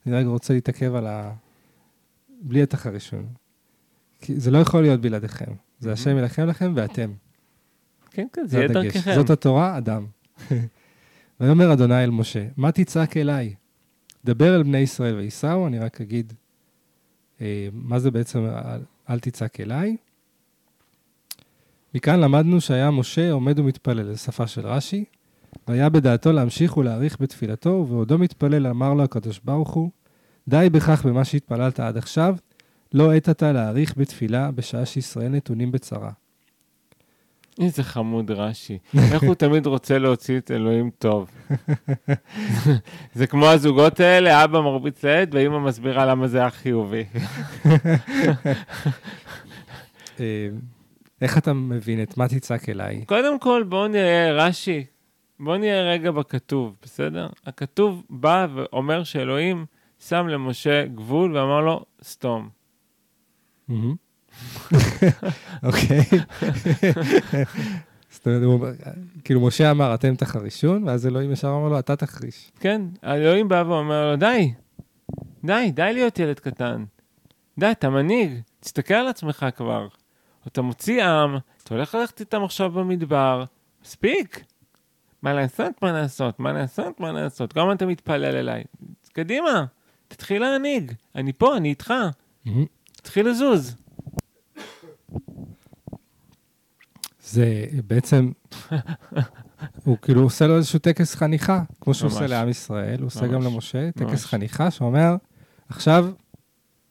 אני רגע רוצה להתעכב על ה... בלי התחרישון. כי זה לא יכול להיות בלעדיכם. זה Mhm. השם יילחם לכם ואתם. כן, כן, זה יהיה. דרככם. זאת התורה, אדם. ויאמר אדוני אל משה, מה תצעק אליי? דבר אל בני ישראל וייסעו, אני רק אגיד אה, מה זה בעצם אל, אל תצעק אליי. מכאן למדנו שהיה משה עומד ומתפלל, זו שפה של רש"י, והיה בדעתו להמשיך ולהאריך בתפילתו, ובעודו מתפלל אמר לו הקדוש ברוך הוא, די בכך במה שהתפללת עד עכשיו, לא עת אתה להאריך בתפילה בשעה שישראל נתונים בצרה. איזה חמוד רש"י. איך הוא תמיד רוצה להוציא את אלוהים טוב. זה כמו הזוגות האלה, אבא מרביץ לעד ואימא מסבירה למה זה היה חיובי. אה, איך אתה מבין את מה תצעק אליי? קודם כל, בואו נראה, רש"י, בואו נראה רגע בכתוב, בסדר? הכתוב בא ואומר שאלוהים שם למשה גבול ואמר לו, סתום. אוקיי. זאת אומרת, כאילו משה אמר, אתם תחרישון, ואז אלוהים ישר אמר לו, אתה תחריש. כן, האלוהים בא ואומר לו, די, די, די להיות ילד קטן. די, אתה מנהיג, תסתכל על עצמך כבר. אתה מוציא עם, אתה הולך ללכת איתם עכשיו במדבר, מספיק. מה לעשות, מה לעשות, מה לעשות, מה לעשות. כמה אתה מתפלל אליי? קדימה, תתחיל להנהיג. אני פה, אני איתך. תתחיל לזוז. זה בעצם, הוא כאילו עושה לו איזשהו טקס חניכה, כמו שהוא ממש. עושה לעם ישראל, הוא עושה גם. למשה, טקס ממש. חניכה שאומר, עכשיו,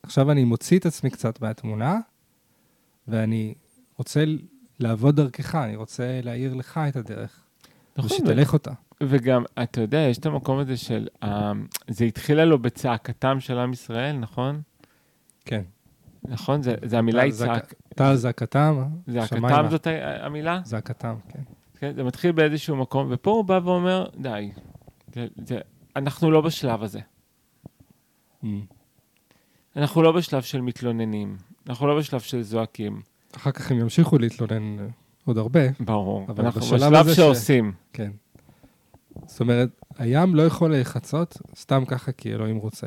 עכשיו אני מוציא את עצמי קצת מהתמונה, ואני רוצה לעבוד דרכך, אני רוצה להאיר לך את הדרך, נכון, ושתלך אותה. וגם, אתה יודע, יש את המקום הזה של, אה, זה התחילה לו בצעקתם של עם ישראל, נכון? כן. נכון? זה, זה המילה יצעק. טל זעקתם, זעקתם שמיימה. זאת המילה? זעקתם, כן. כן, זה מתחיל באיזשהו מקום, ופה הוא בא ואומר, די, זה, זה, אנחנו לא בשלב הזה. אנחנו לא בשלב של מתלוננים, אנחנו לא בשלב של זועקים, אחר כך הם ימשיכו להתלונן אה, עוד הרבה, ברור. אבל אנחנו בשלב הזה ש- שעושים. כן. זאת אומרת, הים לא יכול להיחצות סתם ככה כי אלוהים רוצה.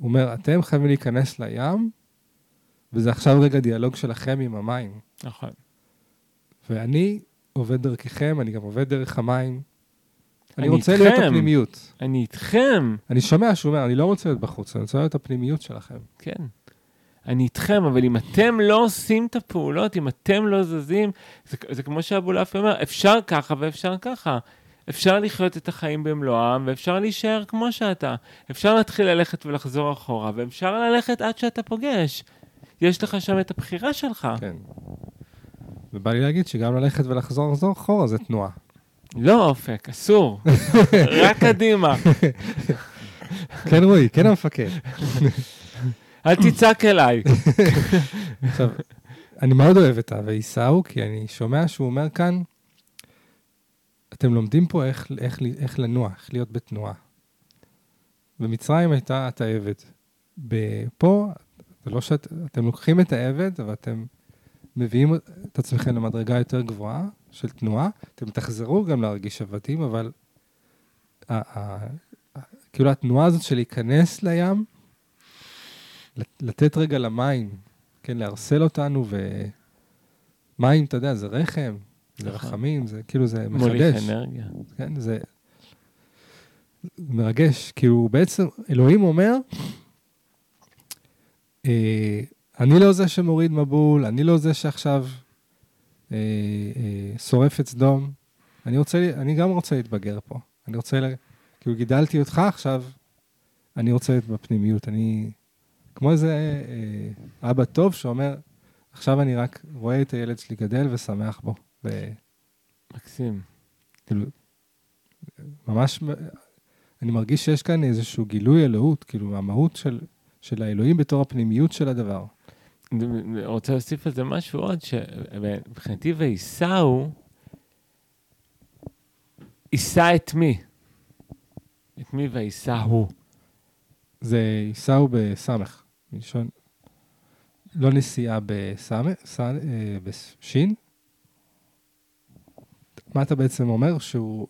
הוא אומר, אתם חייבים להיכנס לים, וזה עכשיו רגע דיאלוג שלכם עם המים. נכון. ואני עובד דרככם, אני גם עובד דרך המים. אני אני רוצה להיות. הפנימיות. אני איתכם, אני שומע שהוא אומר, אני לא רוצה להיות בחוץ, אני רוצה להיות הפנימיות שלכם. כן. אני איתכם, אבל אם אתם לא עושים את הפעולות, אם אתם לא זזים, זה, זה כמו שאבולעפי אומר, אפשר ככה ואפשר ככה. אפשר לחיות את החיים במלואם, ואפשר להישאר כמו שאתה. אפשר להתחיל ללכת ולחזור אחורה, ואפשר ללכת עד שאתה פוגש. יש לך שם את הבחירה שלך. כן. ובא לי להגיד שגם ללכת ולחזור לחזור אחורה זה תנועה. לא אופק, אסור. רק קדימה. כן, רועי, כן המפקד. אל תצעק אליי. עכשיו, אני מאוד אוהב את ה"וייסעו", כי אני שומע שהוא אומר כאן, אתם לומדים פה איך, איך, איך לנוע, איך להיות בתנועה. במצרים הייתה את העבד. פה, זה לא שאתם לוקחים את העבד, אתם מביאים את עצמכם למדרגה יותר גבוהה של תנועה. אתם תחזרו גם להרגיש עבדים, אבל כאילו התנועה הזאת של להיכנס לים, לת- לתת רגע למים, כן, לערסל אותנו, ומים, אתה יודע, זה רחם, זה נכון. רחמים, זה כאילו, זה מוליך מחדש. אנרגיה. כן, זה מרגש. כאילו, בעצם, אלוהים אומר, אה, אני לא זה שמוריד מבול, אני לא זה שעכשיו אה, אה, שורף את סדום. אני רוצה, אני גם רוצה להתבגר פה. אני רוצה, לה- כאילו, גידלתי אותך עכשיו, אני רוצה להיות בפנימיות. אני, כמו איזה אה, אבא טוב שאומר, עכשיו אני רק רואה את הילד שלי גדל ושמח בו. ו... מקסים. כאילו, ממש, אני מרגיש שיש כאן איזשהו גילוי אלוהות, כאילו, המהות של, של האלוהים בתור הפנימיות של הדבר. אני רוצה להוסיף על זה משהו עוד, שמבחינתי וייסעו, יישא את מי? את מי וייסעו? זה ייסעו בסמך, מלשון, לא נסיעה בסמך, אה, בשין. מה אתה בעצם אומר? שהוא,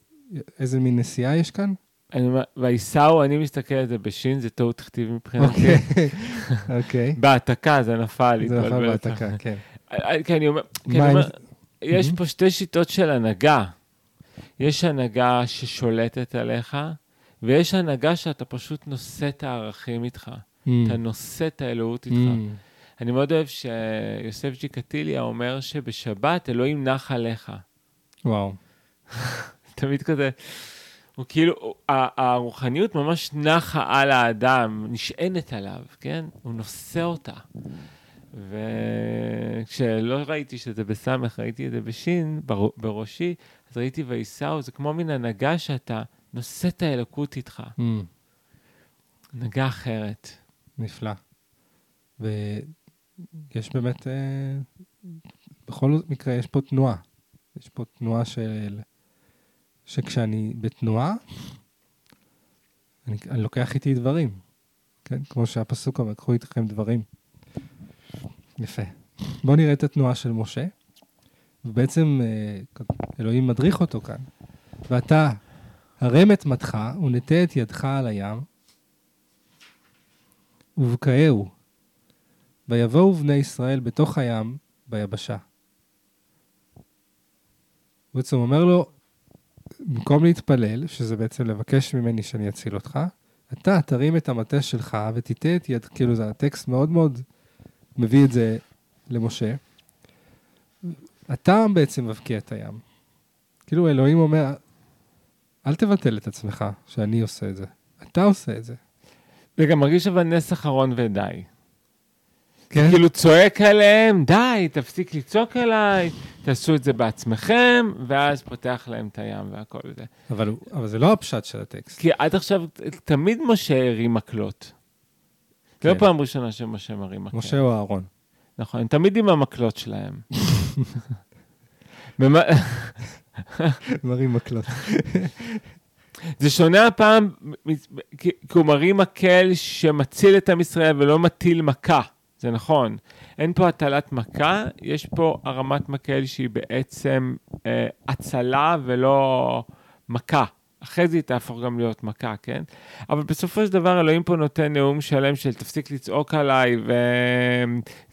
איזה מין נסיעה יש כאן? אני אומר, וייסעו, אני מסתכל על זה בשין, זה טעות כתיב מבחינתי. אוקיי, אוקיי. בהעתקה, זה נפל. זה נפל בהעתקה, כן. אה, כי אני אומר, כי מה אני אומר, זה? יש. פה שתי שיטות של הנהגה. יש הנהגה ששולטת עליך, ויש הנהגה שאתה פשוט נושא את הערכים איתך. Mm, אתה נושא את האלוהות איתך. mm, אני מאוד אוהב שיוסף ג'יקטיליה אומר שבשבת אלוהים נח עליך. וואו. תמיד כזה, הוא כאילו, הרוחניות ממש נחה על האדם, נשענת עליו, כן? הוא נושא אותה. וכשלא ראיתי שזה בסמך, ראיתי את זה בשין, בר- בראשי, אז ראיתי וייסעו, זה כמו מין הנהגה שאתה נושא את האלוקות איתך. Mm, הנהגה אחרת. נפלא. ויש באמת, אה, בכל מקרה, יש פה תנועה. יש פה תנועה של... שכשאני בתנועה, אני, אני לוקח איתי דברים. כן? כמו שהפסוק אומר, קחו איתכם דברים. יפה. בואו נראה את התנועה של משה. ובעצם אה, אלוהים מדריך אותו כאן. ואתה, הרם את מטך ונטה את ידך על הים, ובקעהו. ויבואו בני ישראל בתוך הים ביבשה. הוא בעצם אומר לו, במקום להתפלל, שזה בעצם לבקש ממני שאני אציל אותך, אתה תרים את המטה שלך ותיטה את יד, כאילו זה הטקסט מאוד מאוד מביא את זה למשה. אתה בעצם מבקיע את הים. כאילו אלוהים אומר, אל תבטל את עצמך שאני עושה את זה. אתה עושה את זה. וגם מרגיש אבל נס אחרון ודי. כן? כאילו צועק עליהם, די, תפסיק לצעוק עליי, תעשו את זה בעצמכם, ואז פותח להם את הים והכל זה. אבל, אבל זה לא הפשט של הטקסט. כי עד עכשיו תמיד משה הרים מקלות. כן. לא פעם ראשונה שמשה מרים מקל. משה או אהרון. נכון, הם תמיד עם המקלות שלהם. מרים מקלות. זה שונה הפעם, כי הוא מרים מקל שמציל את עם ישראל ולא מטיל מכה, זה נכון. אין פה הטלת מכה, יש פה הרמת מקל שהיא בעצם אה, הצלה ולא מכה. אחרי זה היא תהפוך גם להיות מכה, כן? אבל בסופו של דבר אלוהים פה נותן נאום שלם של תפסיק לצעוק עליי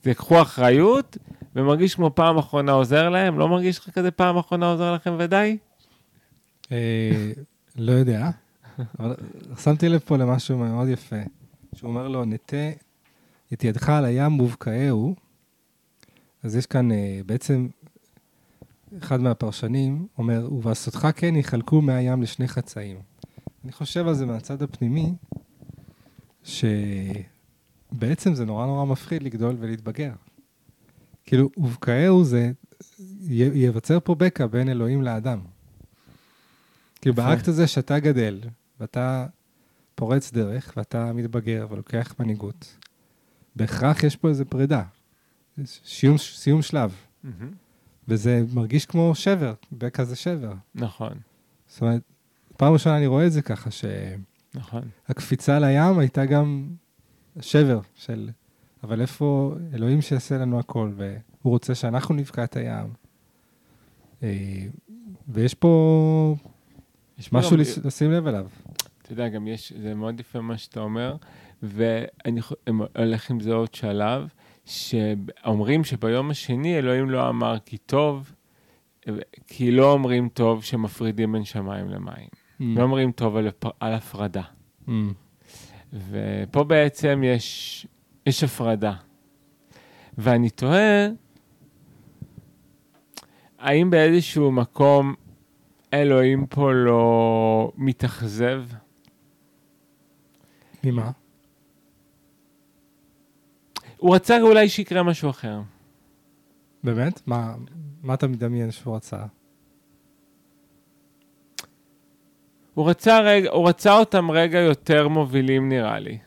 ותקחו אחריות, ומרגיש כמו פעם אחרונה עוזר להם, לא מרגיש לך כזה פעם אחרונה עוזר לכם ודי? אה, לא יודע, אבל שמתי לב פה למשהו מאוד יפה, שהוא אומר לו, נטה את ידך על הים ובקעהו, אז יש כאן אה, בעצם, אחד מהפרשנים אומר, ובעשותך כן יחלקו מהים לשני חצאים. אני חושב על זה מהצד הפנימי, שבעצם זה נורא נורא מפחיד לגדול ולהתבגר. כאילו, ובקעהו זה, ייווצר פה בקע בין אלוהים לאדם. כאילו. באקט הזה שאתה גדל, ואתה פורץ דרך, ואתה מתבגר ולוקח מנהיגות, בהכרח יש פה איזה פרידה. סיום, סיום שלב. וזה מרגיש כמו שבר, בקע זה שבר. נכון, זאת אומרת, פעם ראשונה אני רואה את זה ככה, נכון. שהקפיצה לים הייתה גם שבר של, אבל איפה אלוהים שיעשה לנו הכל, והוא רוצה שאנחנו נבקע את הים. אה, ויש פה יש פה משהו גם- לש- לשים לב אליו. אתה יודע, גם יש, זה מאוד יפה מה שאתה אומר, ואני הולך עם זה עוד שלב, שאומרים שביום השני אלוהים לא אמר כי טוב, כי לא אומרים טוב שמפרידים בין שמיים למים. לא אומרים טוב על, על הפרדה. Mm. ופה בעצם יש, יש הפרדה. ואני תוהה, האם באיזשהו מקום אלוהים פה לא מתאכזב? ממה? הוא רצה אולי שיקרה משהו אחר. באמת? מה, מה אתה מדמיין שהוא רצה? הוא רצה, רגע, הוא רצה אותם רגע יותר מובילים, נראה לי.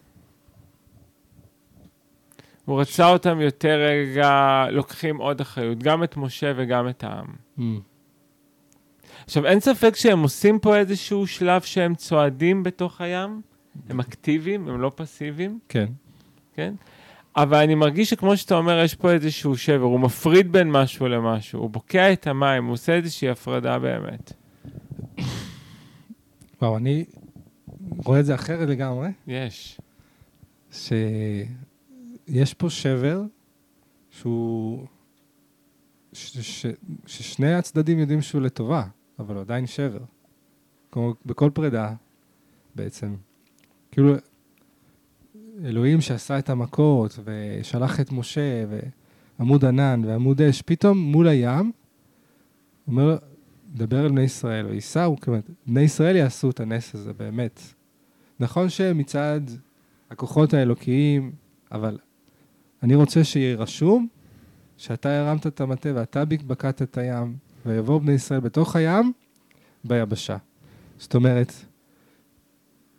הוא רצה אותם יותר רגע, לוקחים עוד אחריות, גם את משה וגם את העם. Mm. עכשיו, אין ספק שהם עושים פה איזשהו שלב שהם צועדים בתוך הים, הם אקטיביים, הם לא פסיביים, כן. כן? אבל אני מרגיש שכמו שאתה אומר, יש פה איזשהו שבר, הוא מפריד בין משהו למשהו, הוא בוקע את המים, הוא עושה איזושהי הפרדה באמת. וואו, אני רואה את זה אחרת לגמרי, יש. שיש פה שבר שהוא... ש, ש, ששני הצדדים יודעים שהוא לטובה, אבל הוא עדיין שבר. כמו בכל פרידה, בעצם. כאילו, אלוהים שעשה את המכות, ושלח את משה, ועמוד ענן ועמוד אש, פתאום מול הים, אומר, דבר אל בני ישראל, וייסעו, כלומר, בני ישראל יעשו את הנס הזה, באמת. נכון שמצד הכוחות האלוקיים, אבל אני רוצה שיהיה רשום שאתה הרמת את המטה ואתה בקעת את הים, ויבואו בני ישראל בתוך הים, ביבשה. זאת אומרת,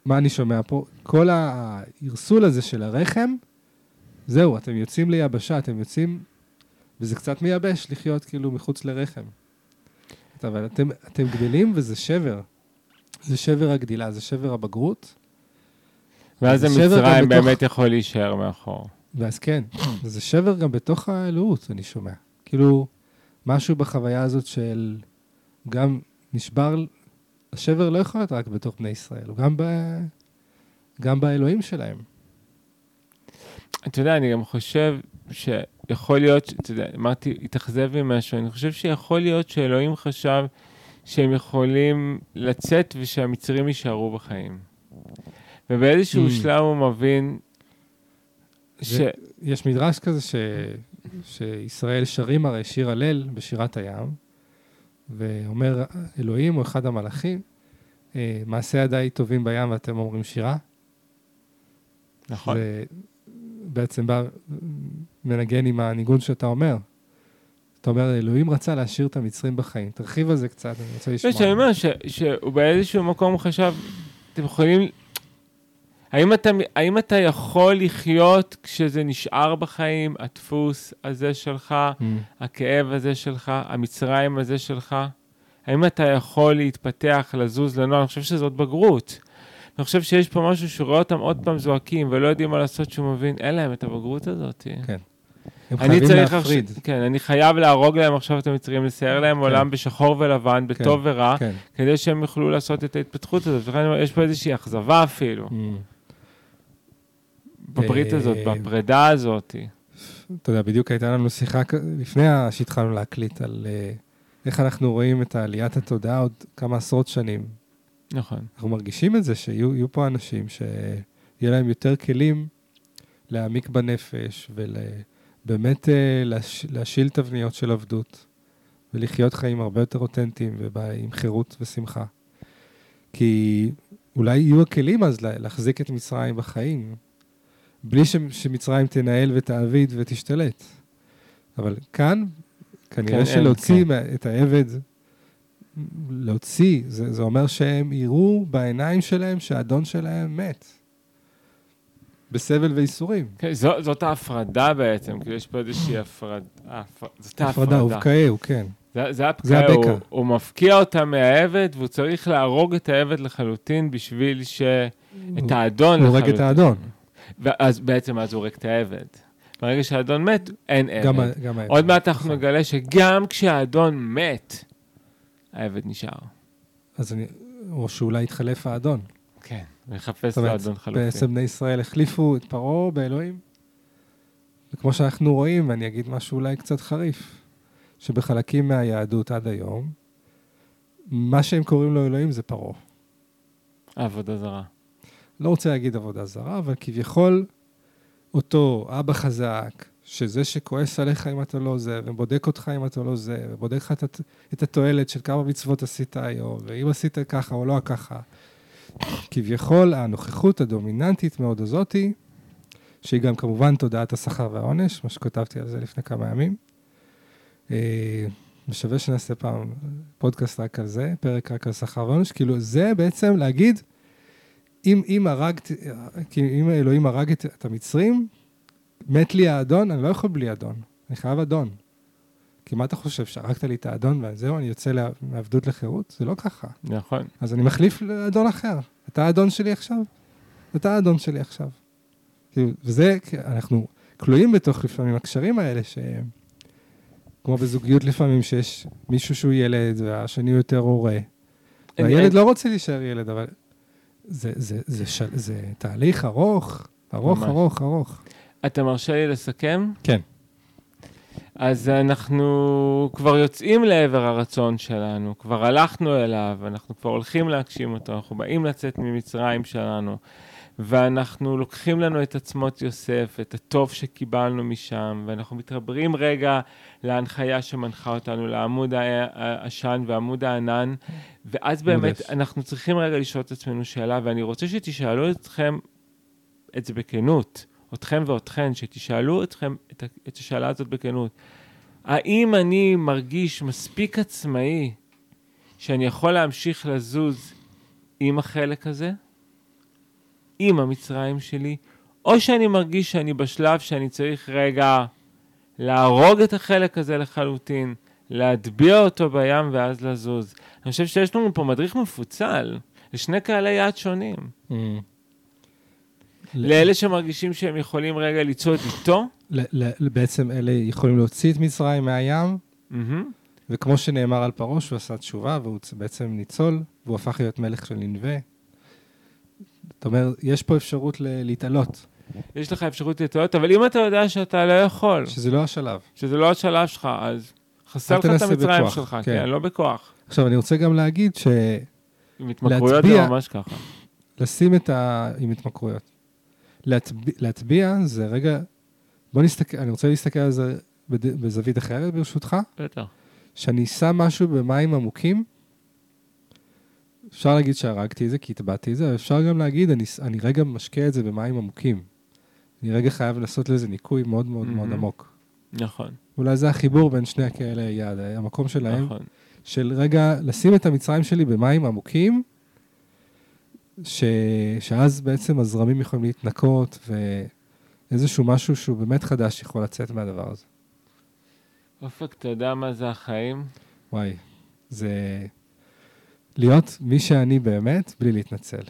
מה אני שומע פה? כל הערסול הזה של הרחם, זהו, אתם יוצאים ליבשה, אתם יוצאים, וזה קצת מייבש לחיות כאילו מחוץ לרחם. אבל אתם, אתם גדלים וזה שבר. זה שבר הגדילה, זה שבר הבגרות. ואז המצרים בתוך- באמת יכול להישאר מאחור. ואז כן, זה שבר גם בתוך האלוהות, אני שומע. כאילו, משהו בחוויה הזאת של גם נשבר, השבר לא יכול להיות רק בתוך בני ישראל, הוא גם, ב, גם באלוהים שלהם. אתה יודע, אני גם חושב שיכול להיות, אתה יודע, אמרתי, התאכזב ממשהו, אני חושב שיכול להיות שאלוהים חשב שהם יכולים לצאת ושהמצרים יישארו בחיים. ובאיזשהו Mm. שלב הוא מבין ש... זה- יש מדרש כזה ש, שישראל שרים הרי שיר הלל בשירת הים, ואומר אלוהים הוא אחד המלאכים, אה, מעשי ידיי טובים בים ואתם אומרים שירה. נכון. זה בעצם בא, מנגן עם הניגון שאתה אומר. אתה אומר, אלוהים רצה להשאיר את המצרים בחיים. תרחיב על זה קצת, אני רוצה לשמוע. לא, שאני אומר שהוא באיזשהו מקום חשב, אתם יכולים... האם אתה, האם אתה יכול לחיות כשזה נשאר בחיים, הדפוס הזה שלך, Mm. הכאב הזה שלך, המצרים הזה שלך? האם אתה יכול להתפתח, לזוז, לנוע? אני חושב שזאת בגרות. אני חושב שיש פה משהו שרואה אותם עוד פעם זועקים ולא יודעים מה לעשות, שהוא מבין, אין להם את הבגרות הזאת. כן. הם אני חייבים צריך להפריד. עכשיו, כן, אני חייב להרוג להם עכשיו את המצרים, לצייר להם כן. עולם בשחור ולבן, בטוב ורע, כן. כדי שהם יוכלו לעשות את ההתפתחות הזאת. ולכן יש פה איזושהי אכזבה אפילו, Mm. בברית אה, הזאת, בפרידה הזאת. אתה יודע, בדיוק הייתה לנו שיחה לפני שהתחלנו להקליט על אה, איך אנחנו רואים את עליית התודעה עוד כמה עשרות שנים. נכון. אנחנו מרגישים את זה, שיהיו יהיו פה אנשים שיהיה להם יותר כלים להעמיק בנפש ובאמת להש, להשיל תבניות של עבדות ולחיות חיים הרבה יותר אותנטיים ועם חירות ושמחה. כי אולי יהיו הכלים אז לה- להחזיק את מצרים בחיים, בלי ש, שמצרים תנהל ותעביד ותשתלט. אבל כאן, כנראה כן, שלהוציא כן. את העבד, להוציא, זה, זה אומר שהם יראו בעיניים שלהם שהאדון שלהם מת. בסבל וייסורים. כן, זו, זאת ההפרדה בעצם, כאילו יש פה איזושהי הפרדה. הפ... זאת ההפרדה. הפרדה, ובקעהו, כן. זה, זה זה הפקעה, הבקע. הוא, הוא מפקיע אותה מהעבד, והוא צריך להרוג את העבד לחלוטין בשביל ש... את האדון הוא לחלוטין. הורג את האדון. ואז בעצם אז הוא הורג את העבד. ברגע שהאדון מת, אין עבד. גם, גם העבד. עוד מעט אנחנו נכון. נגלה שגם כשהאדון מת, העבד נשאר. אז אני, או שאולי יתחלף האדון. כן, זאת מחפש אומרת, לו אדון חלופי. בעצם בני ישראל החליפו את פרעה באלוהים. וכמו שאנחנו רואים, ואני אגיד משהו אולי קצת חריף, שבחלקים מהיהדות עד היום, מה שהם קוראים לו אלוהים זה פרעה. עבודה זרה. לא רוצה להגיד עבודה זרה, אבל כביכול אותו אבא חזק, שזה שכועס עליך אם אתה לא זה, ובודק אותך אם אתה לא זה, ובודק לך את, את התועלת של כמה מצוות עשית היום, ואם עשית ככה או לא ככה. כביכול הנוכחות הדומיננטית מאוד הזאתי, שהיא גם כמובן תודעת השכר והעונש, מה שכתבתי על זה לפני כמה ימים. אה, ושווה שנעשה פעם פודקאסט רק על זה, פרק רק על שכר ועונש, כאילו זה בעצם להגיד, אם, אם הרג, כי אם אלוהים הרג את, את המצרים, מת לי האדון, אני לא יכול בלי אדון. אני חייב אדון. כי מה אתה חושב, שרקת לי את האדון וזהו, אני יוצא מעבדות לחירות? זה לא ככה. נכון. אז אני מחליף לאדון אחר. אתה האדון שלי עכשיו? אתה האדון שלי עכשיו. כאילו, וזה, אנחנו כלואים בתוך לפעמים הקשרים האלה, ש... כמו בזוגיות לפעמים, שיש מישהו שהוא ילד והשני הוא יותר הורה. והילד אין- לא רוצה להישאר ילד, אבל זה, זה, זה, זה, זה תהליך ארוך, ארוך, ממש. ארוך, ארוך. אתה מרשה לי לסכם? כן. אז אנחנו כבר יוצאים לעבר הרצון שלנו, כבר הלכנו אליו, אנחנו כבר הולכים להגשים אותו, אנחנו באים לצאת ממצרים שלנו, ואנחנו לוקחים לנו את עצמות יוסף, את הטוב שקיבלנו משם, ואנחנו מתחברים רגע להנחיה שמנחה אותנו, לעמוד העשן ועמוד הענן, ואז באמת. אנחנו צריכים רגע לשאול את עצמנו שאלה, ואני רוצה שתשאלו אתכם את זה בכנות. אתכם ואתכן, שתשאלו אתכם את השאלה הזאת בכנות. האם אני מרגיש מספיק עצמאי שאני יכול להמשיך לזוז עם החלק הזה, עם המצרים שלי, או שאני מרגיש שאני בשלב שאני צריך רגע להרוג את החלק הזה לחלוטין, להטביע אותו בים ואז לזוז. אני חושב שיש לנו פה מדריך מפוצל לשני קהלי יעד שונים. Mm. לאלה שמרגישים שהם יכולים רגע לצעוד איתו, בעצם אלה יכולים להוציא את מצרים מהים, מהמם, וכמו שנאמר על פרעה, שהוא עשה תשובה, והוא בעצם ניצול, והוא הפך להיות מלך של ננבה. זאת אומרת, יש פה אפשרות להתעלות, יש לך אפשרות לטעות, אבל אם אתה יודע שאתה לא יכול, שזה לא השלב. שזה לא השלב שלך, אז חסר לך את המצרים בכוח, שלך, כן. כן, לא בכוח. עכשיו, אני רוצה גם להגיד עם התמכרויות להצביע- זה ממש ככה. שלשים את ה... עם התמכרויות. להטביע, להטביע זה רגע... בוא נסתכל, אני רוצה להסתכל על זה בד- בזווית אחרת, ברשותך. בטח. שאני שם משהו במים עמוקים, אפשר להגיד שהרגתי את זה, כי הטבעתי את זה, אפשר גם להגיד, אני, אני רגע משקה את זה במים עמוקים. אני רגע חייב לעשות לזה ניקוי מאוד מאוד מאוד מהמם. עמוק. נכון, אולי זה החיבור בין שני הכאלה יד, המקום שלהם, נכון. של רגע לשים את המצרים שלי במים עמוקים, ש... שאז בעצם הזרמים יכולים להתנקות, ואיזשהו משהו שהוא באמת חדש יכול לצאת מהדבר הזה. אופק, אתה יודע מה זה החיים? וואי, זה להיות מי שאני באמת, בלי להתנצל.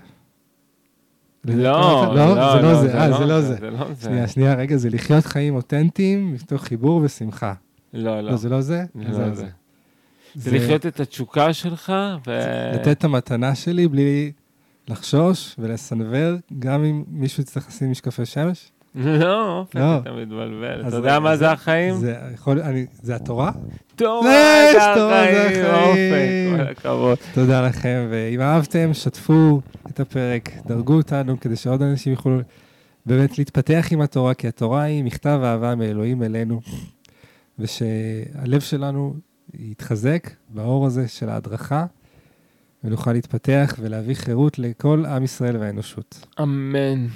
לא, לא, זה לא זה, אה, זה לא זה. זה לא זה. שנייה, שנייה, רגע, זה לחיות חיים אותנטיים, מתוך חיבור ושמחה. לא, לא. לא, זה לא זה? זה אז לא זה. זה. זה לחיות את התשוקה שלך, ו... לתת את המתנה שלי בלי לחשוש ולסנוור, גם אם מישהו יצטרך לשים משקפי שמש. לא, אופק, לא. אתה מתבלבל. אז אתה יודע זה- מה זה החיים? זה יכול, אני, זה התורה? תורה זה תורה זה החיים, החיים. אופק, כל הכבוד. תודה לכם, ואם אהבתם, שתפו את הפרק, דרגו אותנו כדי שעוד אנשים יוכלו באמת להתפתח עם התורה, כי התורה היא מכתב אהבה מאלוהים אלינו, ושהלב שלנו יתחזק באור הזה של ההדרכה, ונוכל להתפתח ולהביא חירות לכל עם ישראל והאנושות. אמן.